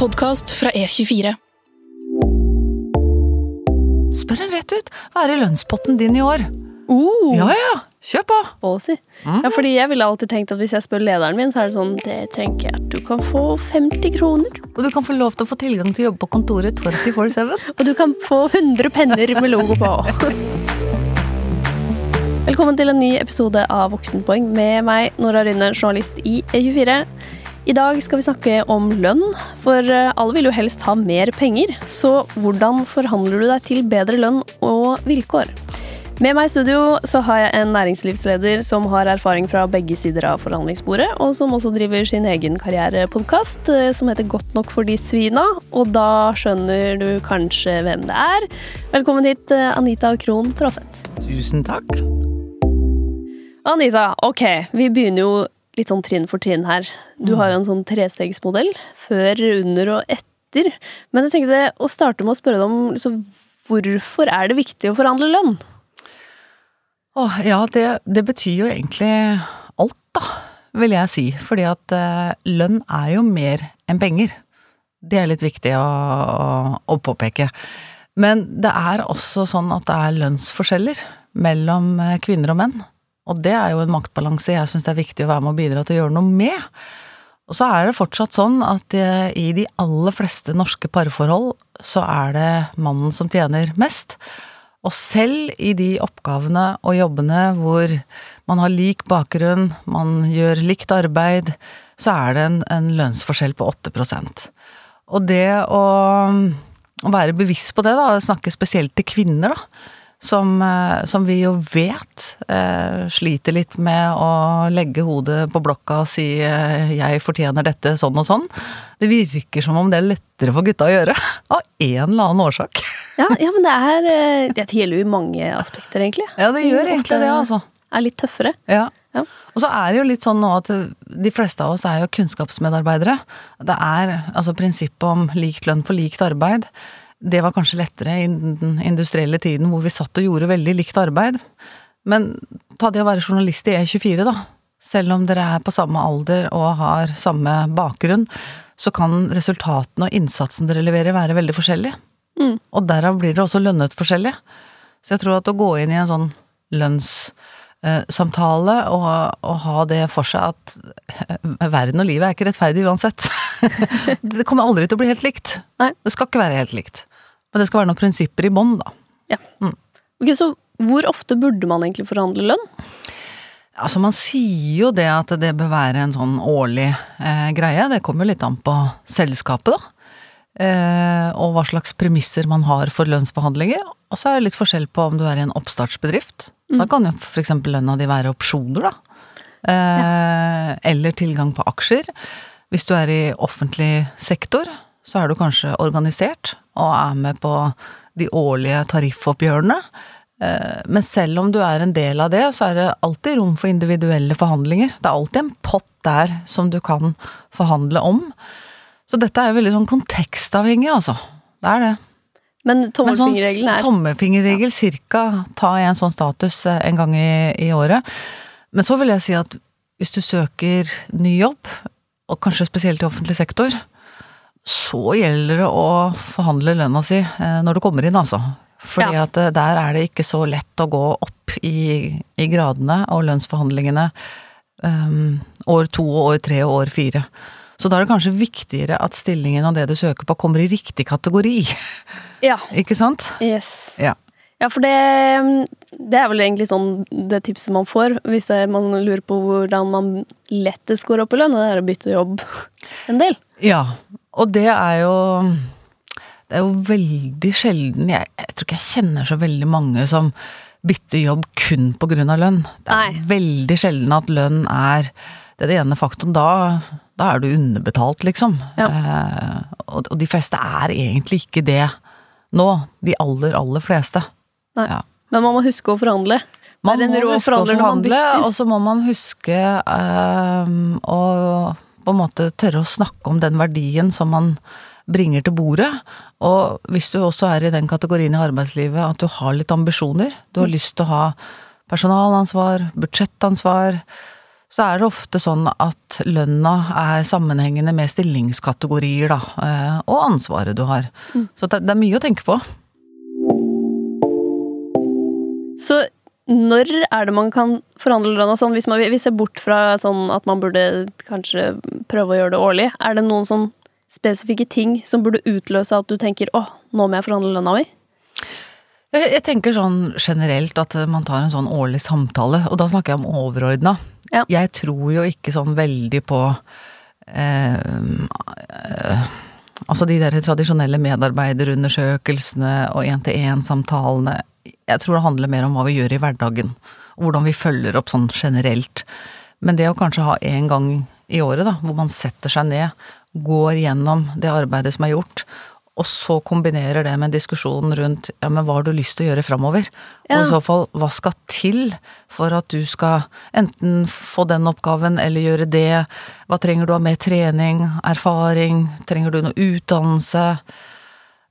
podkast fra E24. Spør en rett ut. Hva er i lønnspotten din i år? Uh, Ja ja, kjør på! Mm. Ja, fordi jeg ville alltid tenkt at hvis jeg spør lederen min, så er det sånn Det tenker jeg at du kan få 50 kroner. Og du kan få lov til å få tilgang til å jobbe på kontoret 24-7. Og du kan få 100 penner med logo på. Velkommen til en ny episode av Voksenpoeng med meg, Nora Rynne, journalist i E24. I dag skal vi snakke om lønn, for eh, alle vil jo helst ha mer penger. Så hvordan forhandler du deg til bedre lønn og vilkår? Med meg i studio så har jeg en næringslivsleder som har erfaring fra begge sider av forhandlingsbordet, og som også driver sin egen karrierepodkast eh, som heter Godt nok for de svina. Og da skjønner du kanskje hvem det er. Velkommen hit, eh, Anita Krohn Traaseth. Tusen takk. Anita, ok, vi begynner jo litt sånn trinn for trinn her. Du har jo en sånn trestegsmodell. Før, under og etter. Men jeg tenkte å starte med å spørre deg om liksom, hvorfor er det viktig å forhandle lønn? Åh, ja, det, det betyr jo egentlig alt, da, vil jeg si. Fordi at eh, lønn er jo mer enn penger. Det er litt viktig å, å, å påpeke. Men det er også sånn at det er lønnsforskjeller mellom eh, kvinner og menn. Og det er jo en maktbalanse jeg syns det er viktig å være med og bidra til å gjøre noe med. Og så er det fortsatt sånn at eh, i de aller fleste norske parforhold så er det mannen som tjener mest. Og selv i de oppgavene og jobbene hvor man har lik bakgrunn, man gjør likt arbeid, så er det en, en lønnsforskjell på 8% Og det å, å være bevisst på det, da, snakke spesielt til kvinner, da, som, eh, som vi jo vet eh, sliter litt med å legge hodet på blokka og si eh, 'jeg fortjener dette sånn og sånn'. Det virker som om det er lettere for gutta å gjøre, av en eller annen årsak. Ja, ja men det er eh, Det gjelder jo i mange aspekter, egentlig. Ja, det gjør egentlig det, altså. Er litt tøffere. Ja. Ja. Og så er det jo litt sånn nå at de fleste av oss er jo kunnskapsmedarbeidere. Det er altså prinsippet om lik lønn for likt arbeid. Det var kanskje lettere i den industrielle tiden hvor vi satt og gjorde veldig likt arbeid. Men ta det å være journalist i E24, da. Selv om dere er på samme alder og har samme bakgrunn, så kan resultatene og innsatsen dere leverer være veldig forskjellige. Mm. Og derav blir dere også lønnet forskjellig. Så jeg tror at å gå inn i en sånn lønnssamtale og, og ha det for seg at eh, verden og livet er ikke rettferdig uansett. det kommer aldri til å bli helt likt. Nei. Det skal ikke være helt likt. Men det skal være noen prinsipper i bånn, da. Ja. Ok, Så hvor ofte burde man egentlig forhandle lønn? Altså, man sier jo det at det bør være en sånn årlig eh, greie. Det kommer jo litt an på selskapet, da. Eh, og hva slags premisser man har for lønnsforhandlinger. Og så er det litt forskjell på om du er i en oppstartsbedrift. Da kan jo eksempel lønna di være opsjoner, da. Eh, Eller tilgang på aksjer. Hvis du er i offentlig sektor, så er du kanskje organisert og er med på de årlige tariffoppgjørene. Eh, Men selv om du er en del av det, så er det alltid rom for individuelle forhandlinger. Det er alltid en pott der som du kan forhandle om. Så dette er jo veldig sånn kontekstavhengig, altså. Det er det. Men Men sånn tommelfingerregelen er tommelfingerregel cirka, ta en sånn status eh, en gang i, i året. Men så vil jeg si at hvis du søker ny jobb, og kanskje spesielt i offentlig sektor, så gjelder det å forhandle lønna si eh, når du kommer inn, altså. Fordi Ja. at eh, der er det ikke så lett å gå opp i, i gradene og lønnsforhandlingene um, år to og år tre og år fire. Så da er det kanskje viktigere at stillingen og det du søker på, kommer i riktig kategori. Ja. Ikke sant? Yes. Ja. Ja, for det, det er vel egentlig sånn det tipset man får hvis man lurer på hvordan man lettest går opp i lønn. Det er å bytte jobb en del. Ja, og det er jo Det er jo veldig sjelden jeg, jeg tror ikke jeg kjenner så veldig mange som bytter jobb kun på grunn av lønn. Det er Nei. veldig sjelden at lønn er det er det ene faktoren. Da, da er du underbetalt, liksom. Ja. Eh, og, og de fleste er egentlig ikke det nå. De aller, aller fleste. Ja. Men man må huske å forhandle. Man må huske å forhandle, og så må man huske eh, å på en måte tørre å snakke om den verdien som man bringer til bordet. Og hvis du også er i den kategorien i arbeidslivet at du har litt ambisjoner, du har Mm. lyst til å ha personalansvar, budsjettansvar, så er det ofte sånn at lønna er sammenhengende med stillingskategorier, da, eh, og ansvaret du har. Så det, det er mye å tenke på. Så når er det man kan forhandle lønna sånn, hvis man vi ser bort fra sånn at man burde kanskje prøve å gjøre det årlig? Er det noen sånn spesifikke ting som burde utløse at du tenker åh, nå må jeg forhandle lønna mi? Jeg, jeg tenker sånn generelt at man tar en sånn årlig samtale, og da snakker jeg om overordna. Ja. Jeg tror jo ikke sånn veldig på eh, eh, Altså de der tradisjonelle medarbeiderundersøkelsene og én-til-én-samtalene. Jeg tror det handler mer om hva vi gjør i hverdagen, og hvordan vi følger opp sånn generelt. Men det å kanskje ha en gang i året, da, hvor man setter seg ned, går gjennom det arbeidet som er gjort, og så kombinerer det med en diskusjon rundt ja, men hva har du lyst til å gjøre framover? Ja. Og i så fall, hva skal til for at du skal enten få den oppgaven eller gjøre det? Hva trenger du av mer trening, erfaring, trenger du noe utdannelse?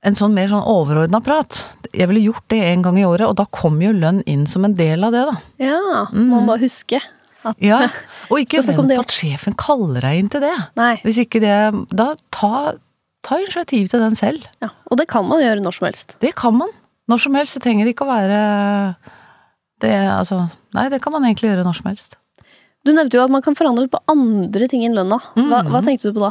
En sånn mer sånn overordna prat. Jeg ville gjort det en gang i året, og da kom jo lønn inn som en del av det, da. Ja, må man bare huske at Ja, og ikke vent på at sjefen kaller deg inn til det. Nei. Hvis ikke det Da ta, ta initiativ til den selv. Ja, og det kan man gjøre når som helst. Det kan man. Når som helst. Det trenger ikke å være det, altså Nei, det kan man egentlig gjøre når som helst. Du nevnte jo at man kan forhandle på andre ting enn lønna. Hva, mm. hva tenkte du på da?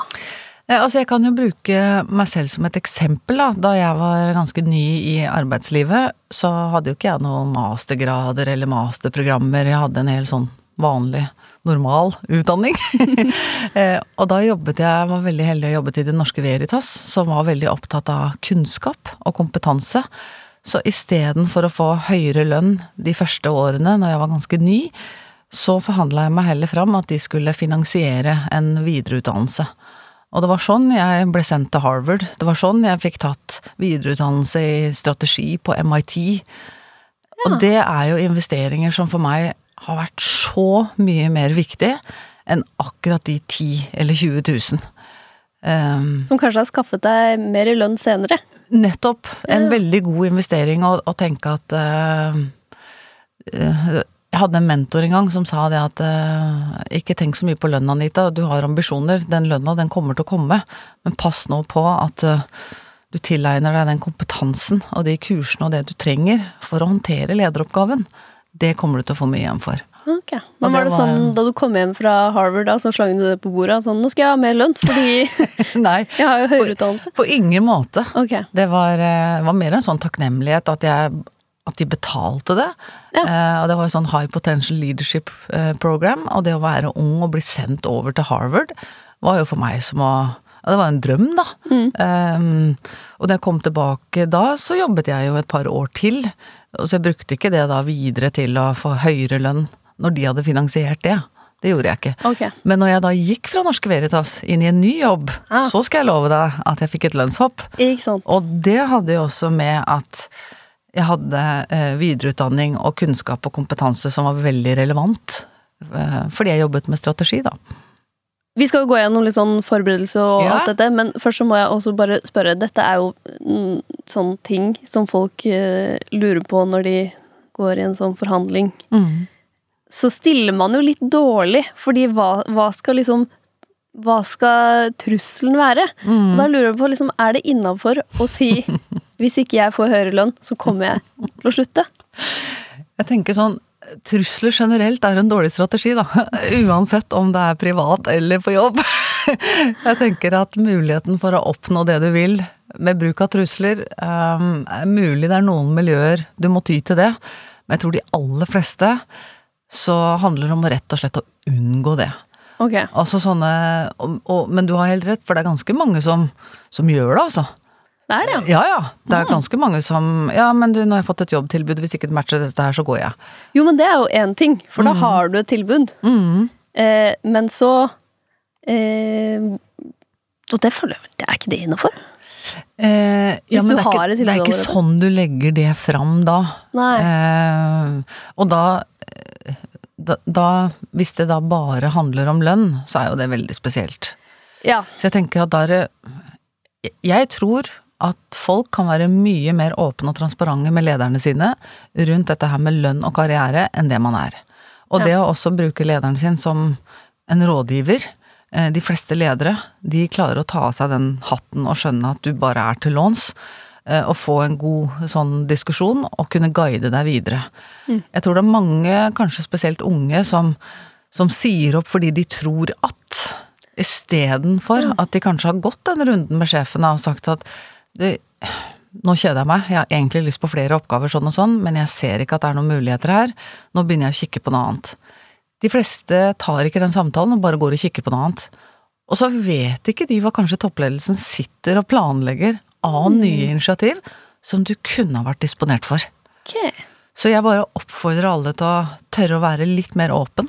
Eh, Altså, jeg kan jo bruke meg selv som et eksempel, da. Da jeg var ganske ny i arbeidslivet, så hadde jo ikke jeg noen mastergrader eller masterprogrammer. Jeg hadde en hel sånn vanlig, normal utdanning. Eh, og da jobbet jeg, var veldig heldig og jobbet i Det Norske Veritas, som var veldig opptatt av kunnskap og kompetanse. Så istedenfor å få høyere lønn de første årene, når jeg var ganske ny, så forhandla jeg meg heller fram at de skulle finansiere en videreutdannelse. Og det var sånn jeg ble sendt til Harvard. Det var sånn jeg fikk tatt videreutdannelse i strategi på MIT. Og det er jo investeringer som for meg har vært så mye mer viktig enn akkurat de 10 eller 20 000. Um, Som kanskje har skaffet deg mer i lønn senere? Nettopp. En Ja. veldig god investering å, å tenke at uh, eh, Jeg hadde en mentor en gang som sa det at eh, ikke tenk så mye på lønna, Anita. Du har ambisjoner. Den lønna, den kommer til å komme. Men pass nå på at eh, du tilegner deg den kompetansen og de kursene og det du trenger for å håndtere lederoppgaven. Det kommer du til å få mye igjen for. Ok. Men var det sånn da du kom hjem fra Harvard, da, så slang du det på bordet? Sånn 'nå skal jeg ha mer lønn, fordi Nei, jeg har jo høyere utdannelse'? på ingen måte. Ok. Det var, eh, var mer en sånn takknemlighet at, jeg, at de betalte det. Ja. Eh, og det var jo sånn High Potential Leadership eh, Program, og det å være ung og bli sendt over til Harvard var jo for meg som å ja, Det var en drøm, da. Eh, og da jeg kom tilbake da, så jobbet jeg jo et par år til. Så jeg brukte ikke det da videre til å få høyere lønn når de hadde finansiert det. Det gjorde jeg ikke. Okay. Men når jeg da gikk fra Norske Veritas inn i en ny jobb, Ah. så skal jeg love deg at jeg fikk et lønnshopp. Og det hadde jo også med at jeg hadde eh, videreutdanning og kunnskap og kompetanse som var veldig relevant. Eh, fordi jeg jobbet med strategi, da. Vi skal jo gå gjennom litt sånn forberedelse og Ja. alt dette, men først så må jeg også bare spørre. Dette er jo sånn ting som folk eh, lurer på når de går i en sånn forhandling. Så stiller man jo litt dårlig, fordi hva, hva skal liksom Hva skal trusselen være? Og da lurer jeg på, liksom, er det innafor å si hvis ikke jeg får høyere lønn, så kommer jeg til å slutte? Jeg tenker sånn Trusler generelt er en dårlig strategi, da. Uansett om det er privat eller på jobb. Jeg tenker at muligheten for å oppnå det du vil med bruk av trusler um, er mulig det er noen miljøer du må ty til det, men jeg tror de aller fleste så handler det om rett og slett å unngå det. Ok. Altså sånne og, og, Men du har helt rett, for det er ganske mange som, som gjør det, altså. Det er det, ja. Ja ja. Det er ganske mange som Ja, men du, nå har jeg fått et jobbtilbud, hvis ikke det matcher dette her, så går jeg. Jo, men det er jo én ting, for da har du et tilbud. Eh, men så eh, Og det føler jeg Det er ikke det innafor? Eh, ja, men det er, har ikke, det er ikke sånn du legger det fram da. Nei. Eh, og da, eh, da, da Hvis det da bare handler om lønn, så er jo det veldig spesielt. Ja. Så jeg tenker at da er det Jeg tror at folk kan være mye mer åpne og transparente med lederne sine rundt dette her med lønn og karriere enn det man er. Og Ja. det å også bruke lederen sin som en rådgiver eh, De fleste ledere, de klarer å ta av seg den hatten og skjønne at du bare er til låns. eh, Og få en god sånn diskusjon og kunne guide deg videre. Jeg tror det er mange, kanskje spesielt unge, som, som sier opp fordi de tror at. Istedenfor at de kanskje har gått den runden med sjefen og sagt at det, nå kjeder jeg meg, jeg har egentlig lyst på flere oppgaver sånn og sånn, men jeg ser ikke at det er noen muligheter her, nå begynner jeg å kikke på noe annet. De fleste tar ikke den samtalen og bare går og kikker på noe annet. Og så vet ikke de hva kanskje toppledelsen sitter og planlegger av nye initiativ som du kunne ha vært disponert for. Okay. Så jeg bare oppfordrer alle til å tørre å være litt mer åpen.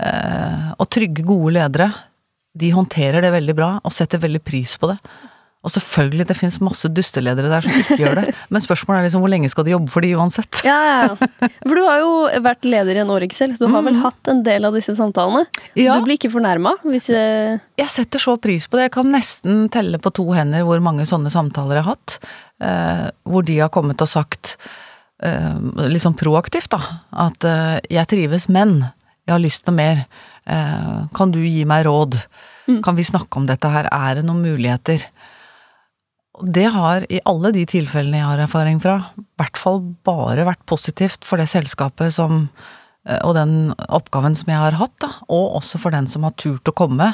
Eh, og trygge, gode ledere, de håndterer det veldig bra og setter veldig pris på det. Og selvfølgelig, det finnes masse dusteledere der som ikke gjør det, men spørsmålet er liksom hvor lenge skal de jobbe for de uansett? Ja, ja, ja. For du har jo vært leder i en år, Excel, så du har vel hatt en del av disse samtalene? Ja. Du blir ikke fornærma hvis jeg... Jeg setter så pris på det. Jeg kan nesten telle på to hender hvor mange sånne samtaler jeg har hatt. Eh, hvor de har kommet og sagt, eh, litt sånn proaktivt, da, at eh, jeg trives, men jeg har lyst noe mer. Eh, kan du gi meg råd? Kan vi snakke om dette her? Er det noen muligheter? Det har, i alle de tilfellene jeg har erfaring fra, i hvert fall bare vært positivt for det selskapet som eh, og den oppgaven som jeg har hatt, da, og også for den som har turt å komme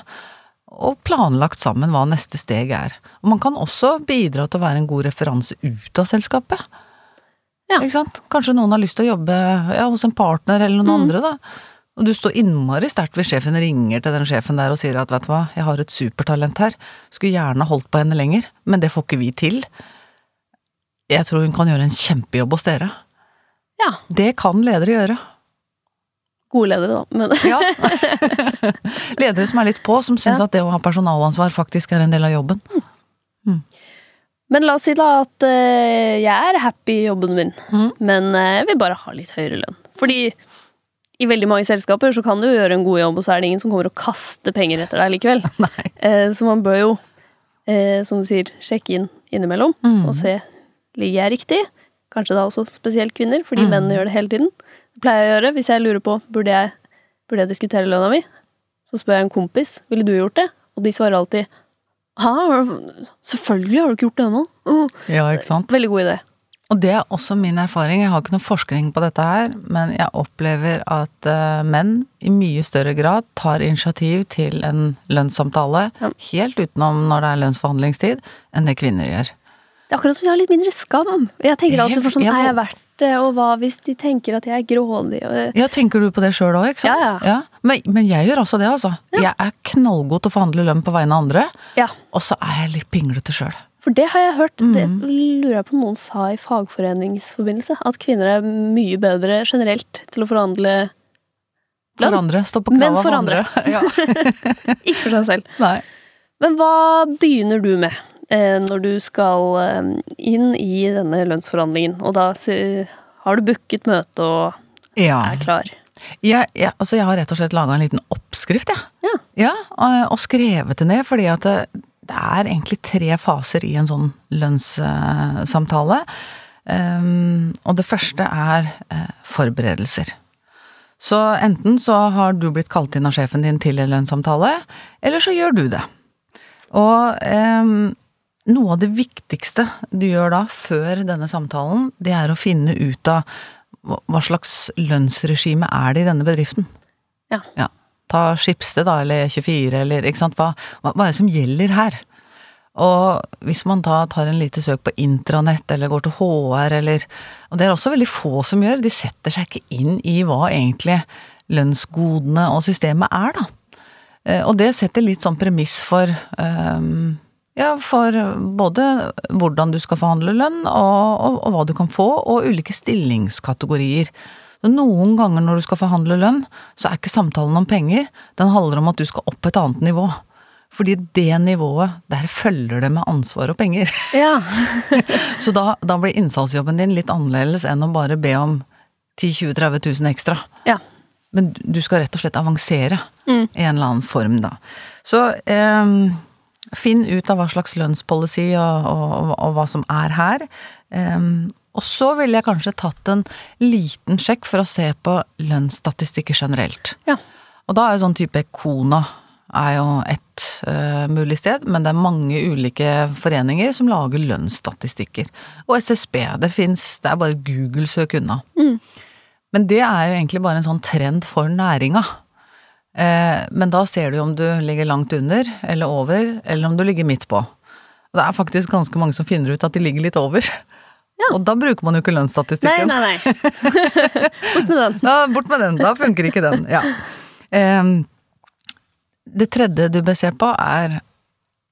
og planlagt sammen hva neste steg er. Og man kan også bidra til å være en god referanse ut av selskapet. Ja. Ikke sant? Kanskje noen har lyst til å jobbe ja, hos en partner eller noen andre, da. Og du står innmari sterkt hvis sjefen ringer til den sjefen der og sier at vet du hva, jeg har et supertalent her, skulle gjerne holdt på henne lenger, men det får ikke vi til. Jeg tror hun kan gjøre en kjempejobb hos dere. Ja, Det kan ledere gjøre. gode ledere, da. Men Ja. ledere som er litt på, som syns Ja. at det å ha personalansvar faktisk er en del av jobben. Men la oss si da at eh, jeg er happy i jobben min, Mm. men eh, jeg vil bare ha litt høyere lønn. Fordi i veldig mange selskaper så kan du gjøre en god jobb, og så er det ingen som kommer og kaster penger etter deg likevel. Eh, så man bør jo, eh, som du sier, sjekke inn innimellom Mm. og se ligger jeg riktig. Kanskje da også spesielt kvinner, fordi Mm. mennene gjør det hele tiden. Det pleier jeg å gjøre hvis jeg lurer på burde jeg, burde jeg diskutere lønna mi. Så spør jeg en kompis ville du gjort det, og de svarer alltid Hæ, selvfølgelig har du ikke gjort det ennå. Ja, ikke sant? Veldig god idé. Og det er også min erfaring, jeg har ikke noe forskning på dette her, men jeg opplever at eh, menn i mye større grad tar initiativ til en lønnssamtale, Ja. helt utenom når det er lønnsforhandlingstid, enn det kvinner gjør. Det er akkurat som de har litt mindre skam. Jeg tenker altså for sånn, er jeg verdt det, og hva hvis de tenker at jeg er grådig? Og, Ja, tenker du på det sjøl òg, ikke sant? Ja, ja. Men, men jeg gjør også det, altså. Jeg er knallgod til å forhandle lønn på vegne av andre, ja, og så er jeg litt pinglete sjøl. For det har jeg hørt. Det Mm. lurer jeg på om noen sa i fagforeningsforbindelse. At kvinner er mye bedre generelt til å forhandle For andre. Stå på krav av andre. andre. ja. Ikke for seg selv. Nei. Men hva begynner du med eh, når du skal eh, inn i denne lønnsforhandlingen? Og da har du booket møte og Ja. er klar? Jeg, jeg, altså jeg har rett og slett laga en liten oppskrift, jeg. Ja. Ja, og, og skrevet det ned, fordi at det, er egentlig tre faser i en sånn lønnssamtale. Um, og det første er eh, forberedelser. Så enten så har du blitt kalt inn av sjefen din til en lønnssamtale, eller så gjør du det. Og em, noe av det viktigste du gjør da, før denne samtalen, det er å finne ut av hva slags lønnsregime er det i denne bedriften. Ja. Ja. Ta Skipsted da, eller 24, eller ikke sant, hva, hva, hva er det som gjelder her? Og hvis man da tar en lite søk på intranett, eller går til HR, eller Og det er også veldig få som gjør, de setter seg ikke inn i hva egentlig lønnsgodene og systemet er, da. Eh, Og det setter litt sånn premiss for um, ja, for både hvordan du skal forhandle lønn, og, og, og hva du kan få, og ulike stillingskategorier. Noen ganger når du skal forhandle lønn, så er ikke samtalen om penger, den handler om at du skal opp et annet nivå. Fordi det nivået, der følger det med ansvar og penger. Ja. Så da, da blir innsatsjobben din litt annerledes enn å bare be om 10 000-30 000 ekstra. ja. Men du skal rett og slett avansere Mm. i en eller annen form, da. Så eh, finn ut av hva slags lønnspolicy og, og, og hva som er her. Eh, Og så ville jeg kanskje tatt en liten sjekk for å se på lønnsstatistikker generelt. Ja. Og da er jo sånn type Kona er jo ett uh, mulig sted, men det er mange ulike foreninger som lager lønnsstatistikker. Og SSB, det fins, det er bare Google-søk unna. Men det er jo egentlig bare en sånn trend for næringa. Eh, men da ser du om du ligger langt under eller over, eller om du ligger midt på. Og det er faktisk ganske mange som finner ut at de ligger litt over. Ja. Og da bruker man jo ikke lønnsstatistikken. nei, nei. nei. Bort med den. Da, bort med den, da funker ikke den. Ja. Um, det tredje du bør se på er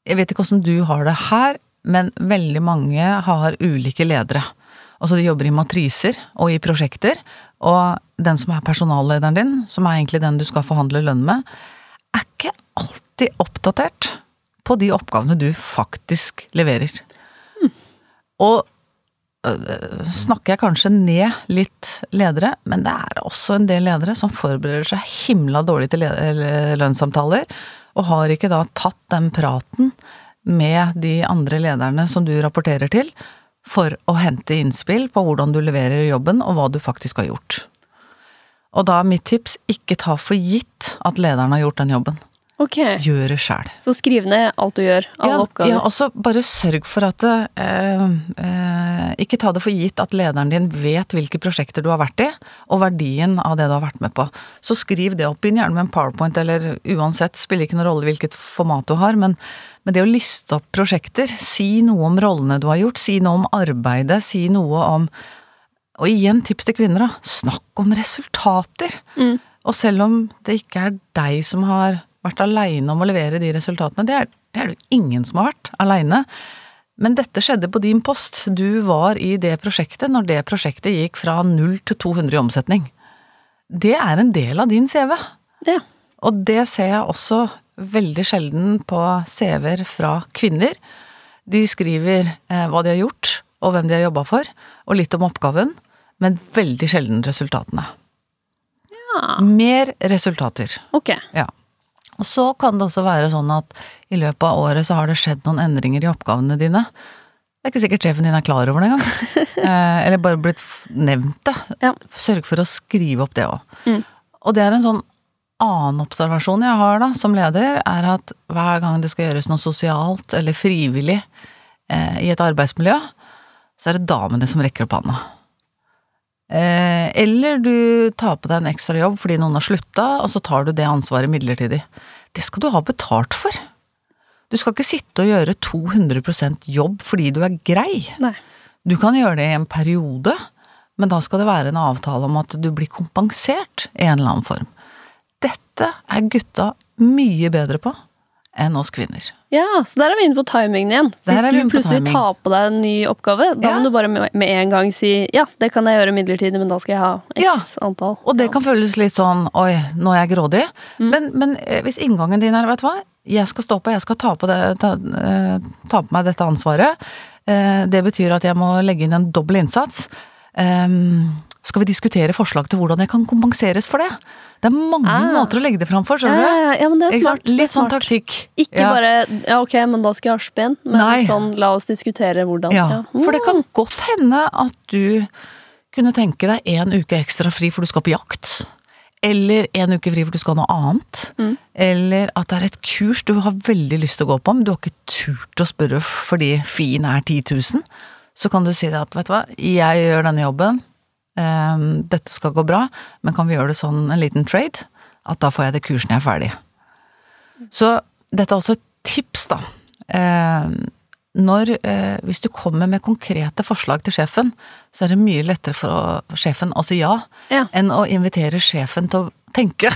Jeg vet ikke åssen du har det her, men veldig mange har ulike ledere. Altså de jobber i matriser og i prosjekter, og den som er personallederen din, som er egentlig den du skal forhandle lønn med, er ikke alltid oppdatert på de oppgavene du faktisk leverer. Og øh, snakker jeg kanskje ned litt ledere, men det er også en del ledere som forbereder seg himla dårlig til le- lønnssamtaler, og har ikke da tatt den praten med de andre lederne som du rapporterer til, for å hente innspill på hvordan du leverer jobben, og hva du faktisk har gjort. Og da er mitt tips, ikke ta for gitt at lederen har gjort den jobben. Ok, Gjør det sjæl. så skriv ned alt du gjør, alle Ja, oppgaver. ja, også bare sørg for at eh, eh, Ikke ta det for gitt at lederen din vet hvilke prosjekter du har vært i, og verdien av det du har vært med på. Så skriv det opp inn, gjerne med en powerpoint, eller uansett, spiller ikke noen rolle hvilket format du har, men, men det å liste opp prosjekter, si noe om rollene du har gjort, si noe om arbeidet, si noe om Og igjen tips til kvinner, da. Snakk om resultater! Mm. Og selv om det ikke er deg som har vært aleine om å levere de resultatene, det er, det er jo ingen som har vært aleine. Men dette skjedde på din post. Du var i det prosjektet når det prosjektet gikk fra 0 til 200 i omsetning. Det er en del av din CV. Ja. Og det ser jeg også veldig sjelden på CV-er fra kvinner. De skriver eh, hva de har gjort, og hvem de har jobba for, og litt om oppgaven, men veldig sjelden resultatene. ja. Mer resultater. Ok. Ja. Og så kan det også være sånn at i løpet av året så har det skjedd noen endringer i oppgavene dine. Det er ikke sikkert sjefen din er klar over det engang. eh, eller bare blitt nevnt det. Ja. Sørg for å skrive opp det òg. Mm. Og det er en sånn annen observasjon jeg har da, som leder, er at hver gang det skal gjøres noe sosialt eller frivillig eh, i et arbeidsmiljø, så er det damene som rekker opp handa. Eh, eller du tar på deg en ekstra jobb fordi noen har slutta, og så tar du det ansvaret midlertidig. Det skal du ha betalt for. Du skal ikke sitte og gjøre 200% jobb fordi du er grei. Nei. Du kan gjøre det i en periode, men da skal det være en avtale om at du blir kompensert i en eller annen form. Dette er gutta mye bedre på enn oss kvinner. Ja, så der er vi inne på timingen igjen. Der Hvis du plutselig tar på deg en ny oppgave, da Ja. må du bare med, med en gang si ja, det kan jeg gjøre midlertidig, men da skal jeg ha x Ja. antall. Og det kan føles litt sånn oi, nå er jeg grådig. Mm. Men, men eh, hvis inngangen din er, vet du hva, jeg skal stå på, jeg skal ta på, det, ta, eh, ta på meg dette ansvaret. Eh, det betyr at jeg må legge inn en dobbel innsats. Ehm, skal vi diskutere forslag til hvordan jeg kan kompenseres for det? Det er mange Ah. måter å legge det fram for, Ja, skjønner du? ja, ja, men det er smart. det er Litt sånn taktikk. Ikke Ja. bare ja, ok, men da skal jeg ha spenn, men Nei. sånn la oss diskutere hvordan. Ja, for det kan godt hende at du kunne tenke deg en uke ekstra fri for du skal på jakt. Eller en uke fri for du skal noe annet. Mm. Eller at det er et kurs du har veldig lyst til å gå på, men du har ikke turt å spørre fordi fien er 10 000. Så kan du si det at vet du hva, jeg gjør denne jobben, ehm, dette skal gå bra, men kan vi gjøre det sånn en liten trade? At da får jeg det kursen jeg er ferdig. Så dette er også et tips, da. Eh, når, eh, hvis du kommer med konkrete forslag til sjefen, så er det mye lettere for å, for sjefen å si ja, Ja. enn å invitere sjefen til å tenke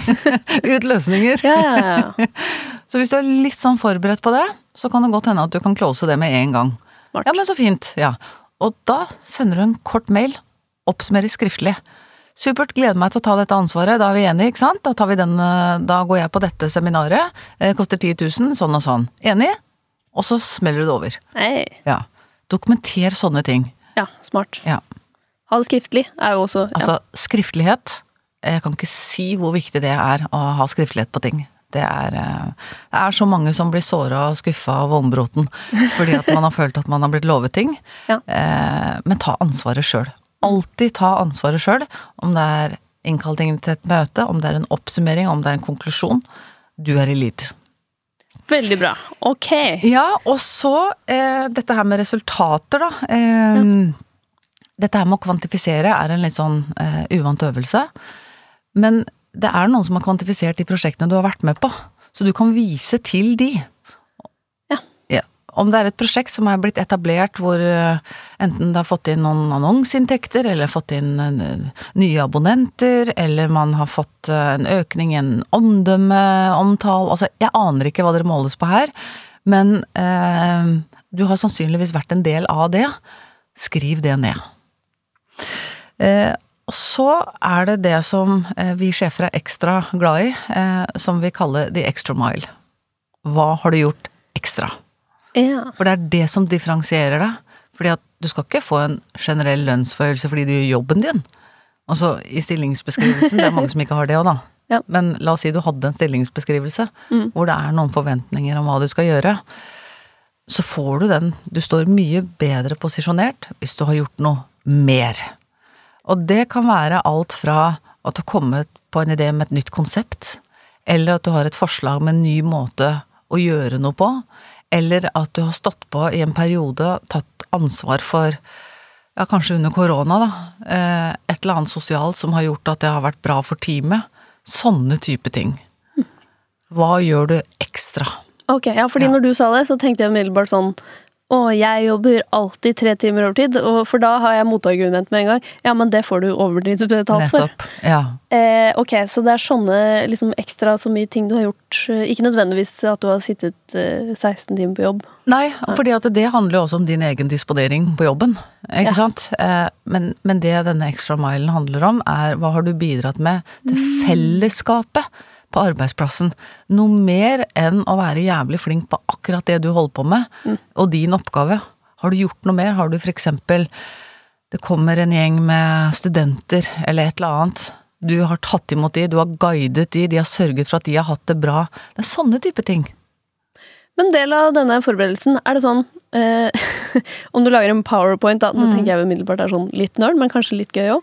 ut løsninger. Ja, ja, ja. Så hvis du er litt sånn forberedt på det, så kan det godt hende at du kan close det med en gang. Smart. Ja, men så fint. Ja. Og da sender du en kort mail, oppsummerer skriftlig. Supert, gleder meg til å ta dette ansvaret, da er vi enige, ikke sant? Da, tar vi den, eh, da går jeg på dette seminaret, eh, koster 10 000, sånn og sånn. Enig? Og så smeller du det over. Hey. Ja. Dokumenter sånne ting. Ja, smart. Ja. Ha det skriftlig er jo også ja. Altså, skriftlighet Jeg kan ikke si hvor viktig det er å ha skriftlighet på ting. Det er, eh, det er så mange som blir såra og skuffa av vognbroten fordi at man har følt at man har blitt lovet ting. Ja. Eh, men ta ansvaret sjøl. Alltid ta ansvaret sjøl, om det er innkalling til et møte, om det er en oppsummering, om det er en konklusjon. Du er i lead. Veldig bra. Ok. Ja, og så eh, dette her med resultater, da. Eh, Dette her med å kvantifisere er en litt sånn eh, uvant øvelse. Men det er noen som har kvantifisert de prosjektene du har vært med på, så du kan vise til de. Ja. Ja. Om det er et prosjekt som er blitt etablert hvor eh, enten det har fått inn noen annonseinntekter, eller fått inn eh, nye abonnenter, eller man har fått eh, en økning i en omdømmeomtale Altså, jeg aner ikke hva dere måles på her, men eh, du har sannsynligvis vært en del av det. Skriv det ned. Eh, og så er det det som eh, vi sjefer er ekstra glad i, eh, som vi kaller the extra mile. Hva har du gjort ekstra? Ja. For det er det som differensierer deg. Fordi at du skal ikke få en generell lønnsforhøyelse fordi du gjør jobben din. Altså i stillingsbeskrivelsen, det er mange som ikke har det òg, da. Ja. Men la oss si du hadde en stillingsbeskrivelse hvor det er noen forventninger om hva du skal gjøre. Så får du den. Du står mye bedre posisjonert hvis du har gjort noe mer. Og det kan være alt fra at du har kommet på en idé med et nytt konsept, eller at du har et forslag med en ny måte å gjøre noe på, eller at du har stått på i en periode, tatt ansvar for ja, kanskje under korona, da, eh, et eller annet sosialt som har gjort at det har vært bra for teamet. Sånne type ting. Hva gjør du ekstra? Ok, ja, fordi Ja. når du sa det, så tenkte jeg umiddelbart sånn å, jeg jobber alltid tre timer over tid, og for da har jeg motargument med en gang. Ja, men det får du overtidsbetalt for. Nettopp. Ja. Eh, ok, så det er sånne liksom, ekstra så mye ting du har gjort. eh, Ikke nødvendigvis at du har sittet eh, 16 timer på jobb. Nei, fordi at det handler jo også om din egen disponering på jobben, ikke Ja. sant? Eh, Men, men det denne ekstra milen handler om, er hva har du bidratt med til fellesskapet på arbeidsplassen? Noe mer enn å være jævlig flink på akkurat det du holder på med, og din oppgave. Har du gjort noe mer? Har du for eksempel Det kommer en gjeng med studenter eller et eller annet. Du har tatt imot de, du har guidet de, de har sørget for at de har hatt det bra. Det er sånne type ting. Men del av denne forberedelsen, er det sånn eh, Om du lager en powerpoint, da, nå Mm. tenker jeg umiddelbart er sånn litt nerd, men kanskje litt gøy òg.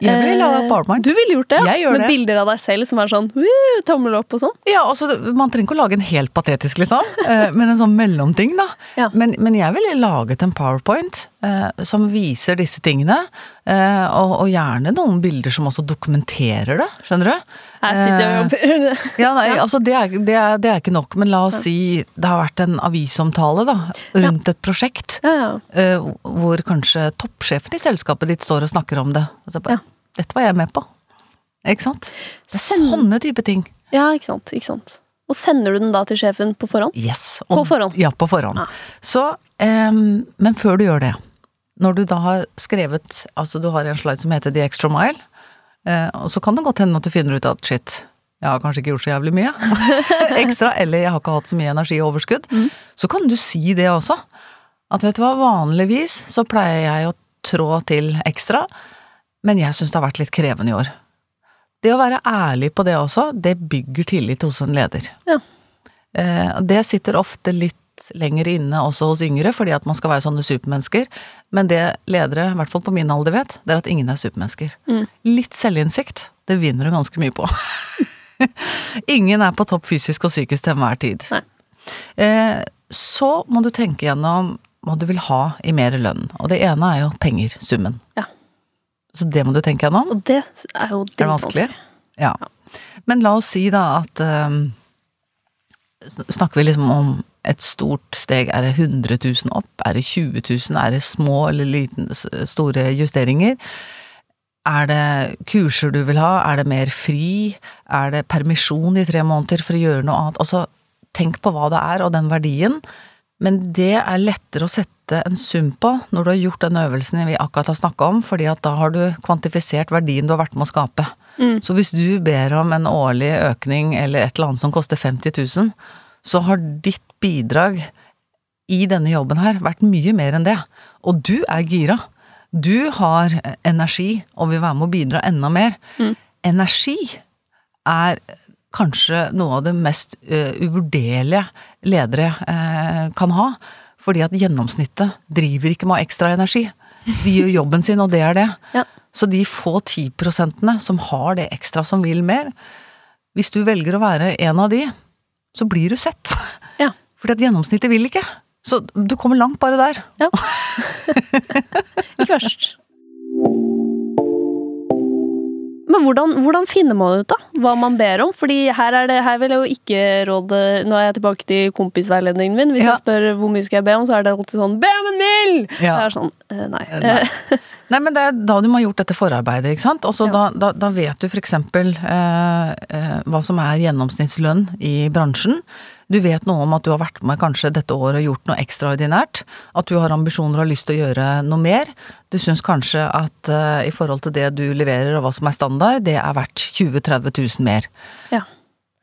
Jeg ville laga PowerPoint. Du ville gjort det? ja? Med det. bilder av deg selv som er sånn «Woo, tommel opp og sånn? Ja, altså, Man trenger ikke å lage en helt patetisk, liksom, eh, men en sånn mellomting, da. Ja. Men, men jeg ville laget en powerpoint eh, som viser disse tingene, eh, og, og gjerne noen bilder som også dokumenterer det, skjønner du? Her sitter jeg og jobber. Ja, nei, altså det er, det, er, det er ikke nok, men la oss si det har vært en avisomtale da, rundt et prosjekt, Ja, ja. eh, hvor kanskje toppsjefen i selskapet ditt står og snakker om det. Altså bare, Dette var jeg med på. Ikke sant? Det er sånne type ting. ja, ikke sant. Ikke sant. Og sender du den da til sjefen på forhånd? Yes. På forhånd? Ja, på forhånd. Ja. Så, um, men før du gjør det, når du da har skrevet Altså, du har en slide som heter The Extra Mile, uh, og så kan det godt hende at du finner ut at shit, jeg har kanskje ikke gjort så jævlig mye ekstra, eller jeg har ikke hatt så mye energi og overskudd. Mm. Så kan du si det også. At vet du hva, vanligvis så pleier jeg å trå til ekstra, men jeg syns det har vært litt krevende i år. Det å være ærlig på det også, det bygger tillit hos en leder. Ja. Eh, Det sitter ofte litt lenger inne også hos yngre, fordi at man skal være sånne supermennesker. Men det ledere, i hvert fall på min alder, vet, det er at ingen er supermennesker. Mm. Litt selvinnsikt, det vinner du ganske mye på. ingen er på topp fysisk og psykisk til enhver tid. Eh, så må du tenke gjennom hva du vil ha i mer lønn. Og det ene er jo penger, summen. Ja. Så det må du tenke gjennom. Og det er jo Er det vanskelig? Ja. Men la oss si da at eh, Snakker vi liksom om et stort steg? Er det 100 000 opp? Er det 20 000? Er det små eller liten, store justeringer? Er det kurser du vil ha? Er det mer fri? Er det permisjon i tre måneder for å gjøre noe annet? Altså, tenk på hva det er, og den verdien. Men det er lettere å sette en sum på når du har gjort den øvelsen vi akkurat har snakka om, fordi at da har du kvantifisert verdien du har vært med å skape. Så hvis du ber om en årlig økning eller et eller annet som koster 50 000, så har ditt bidrag i denne jobben her vært mye mer enn det. Og du er gira. Du har energi og vil være med å bidra enda mer. Energi er kanskje noe av det mest uh, uvurderlige ledere uh, kan ha. Fordi at gjennomsnittet driver ikke med ekstra energi. De gjør jobben sin, og det er det. Ja. Så de få ti prosentene som har det ekstra, som vil mer Hvis du velger å være en av de, så blir du sett. Ja. Fordi at gjennomsnittet vil ikke. Så du kommer langt bare der. Ja. ikke verst. Men hvordan, hvordan, finner man ut da, hva man ber om? Fordi her, er det, her vil jeg jo ikke råde Nå er jeg tilbake til kompisveiledningen min. Hvis Ja. jeg spør hvor mye skal jeg be om, så er det alltid sånn Be om en mil! Ja. Det er sånn, eh, nei. Nei. Nei, men det er da du må ha gjort dette forarbeidet, ikke sant. Også Ja. da, da, da vet du eksempel eh, eh, hva som er gjennomsnittslønn i bransjen. Du vet noe om at du har vært med kanskje dette året og gjort noe ekstraordinært. At du har ambisjoner og har lyst til å gjøre noe mer. Du syns kanskje at eh, i forhold til det du leverer og hva som er standard, det er verdt 20 000-30 000 mer. Ja.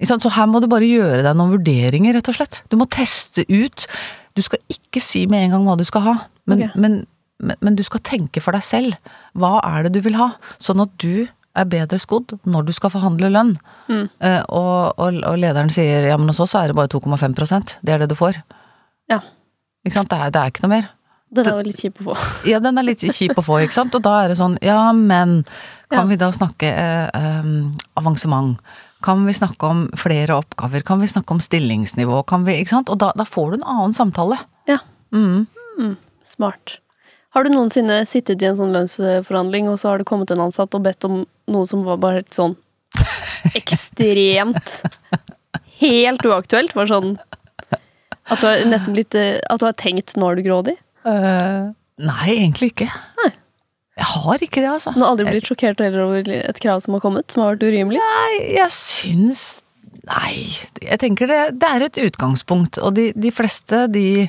Så her må du bare gjøre deg noen vurderinger, rett og slett. Du må teste ut. Du skal ikke si med en gang hva du skal ha, men, okay. men, men, men du skal tenke for deg selv. Hva er det du vil ha? Sånn at du er bedre skodd når du skal forhandle lønn. Mm. Uh, og, og, og lederen sier ja, men hos oss er det bare 2,5% Det er det du får. Ja. Ikke sant? Det er, det er ikke noe mer. Den er jo litt kjip å få. Ja, den er litt kjip å få, ikke sant. Og da er det sånn, ja, men kan Ja. vi da snakke eh, um, avansement? Kan vi snakke om flere oppgaver? Kan vi snakke om stillingsnivå? Kan vi, ikke sant? Og da, da får du en annen samtale. Ja, Mm. smart. Har du noensinne sittet i en sånn lønnsforhandling, og så har det kommet en ansatt og bedt om noe som var bare helt sånn ekstremt Helt uaktuelt? Var sånn at du har nesten blitt eh, At du har tenkt 'nå er du grådig'? Uh, nei, egentlig ikke. Nei. Jeg har ikke det, altså. Du har aldri blitt sjokkert heller over et krav som har kommet, som har vært urimelig? Nei, jeg syns Nei, jeg tenker det, det er et utgangspunkt, og de, de fleste, de,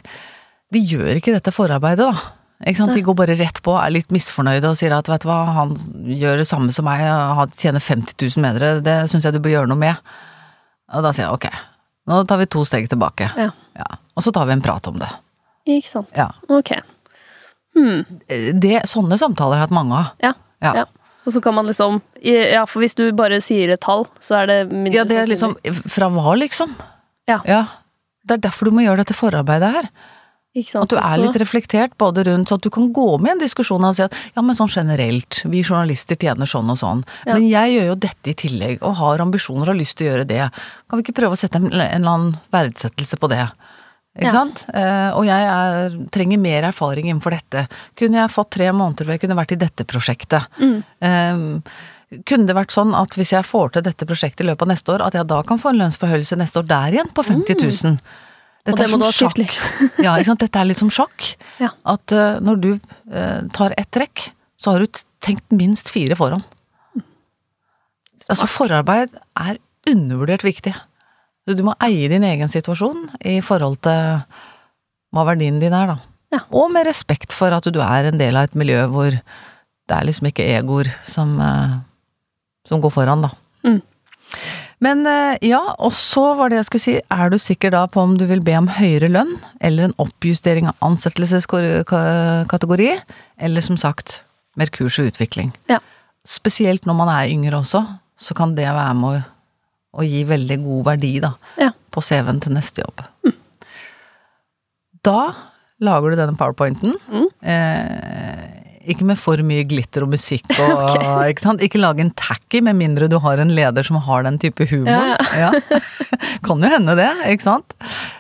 de gjør ikke dette forarbeidet, da. De går bare rett på, er litt misfornøyde og sier at vet du hva, han gjør det samme som meg, han tjener 50 000 mer, det syns jeg du bør gjøre noe med. Og da sier jeg ok, nå tar vi to steg tilbake. Ja. Ja. Og så tar vi en prat om det. Ikke sant. Ja. Ok. Hmm. det sånne samtaler har jeg hatt mange av. Ja. Ja. Ja. Og så kan man liksom Ja, for hvis du bare sier et tall, så er det mindre Ja, det er liksom. Fra hva, liksom? Ja. Det er derfor du må gjøre dette forarbeidet her. At du er litt reflektert både rundt, så at du kan gå med i en diskusjon og si at ja, men sånn generelt, vi journalister tjener sånn og sånn, Ja. men jeg gjør jo dette i tillegg, og har ambisjoner og har lyst til å gjøre det. Kan vi ikke prøve å sette en, en eller annen verdsettelse på det? Ikke Ja. sant? Eh, og jeg er, trenger mer erfaring innenfor dette. Kunne jeg fått tre måneder hvor jeg kunne vært i dette prosjektet? Mm. Eh, kunne det vært sånn at hvis jeg får til dette prosjektet i løpet av neste år, at jeg da kan få en lønnsforhøyelse neste år der igjen, på 50 000? Dette. Og det må du ha skriftlig. Ja, ikke sant. Dette er litt som sjakk. Ja. At uh, når du uh, tar ett trekk, så har du tenkt minst fire foran. Altså forarbeid er undervurdert viktig. Du må eie din egen situasjon i forhold til hva verdien din er, da. Ja. Og med respekt for at du er en del av et miljø hvor det er liksom ikke egoer som, eh, som går foran, da. Mm. Men eh, ja, og så var det jeg skulle si, er du sikker da på om du vil be om høyere lønn, eller en oppjustering av ansettelseskategori, eller som sagt, mer kurs og utvikling? Ja. Spesielt når man er yngre også, så kan det være med å, å gi veldig god verdi, da, Ja. på CV-en til neste jobb. Da lager du denne powerpointen. Mm. Eh, ikke med for mye glitter og musikk og okay. ikke sant? Ikke lage en tacky med mindre du har en leder som har den type humor. Ja, Ja. kan jo hende det, ikke sant?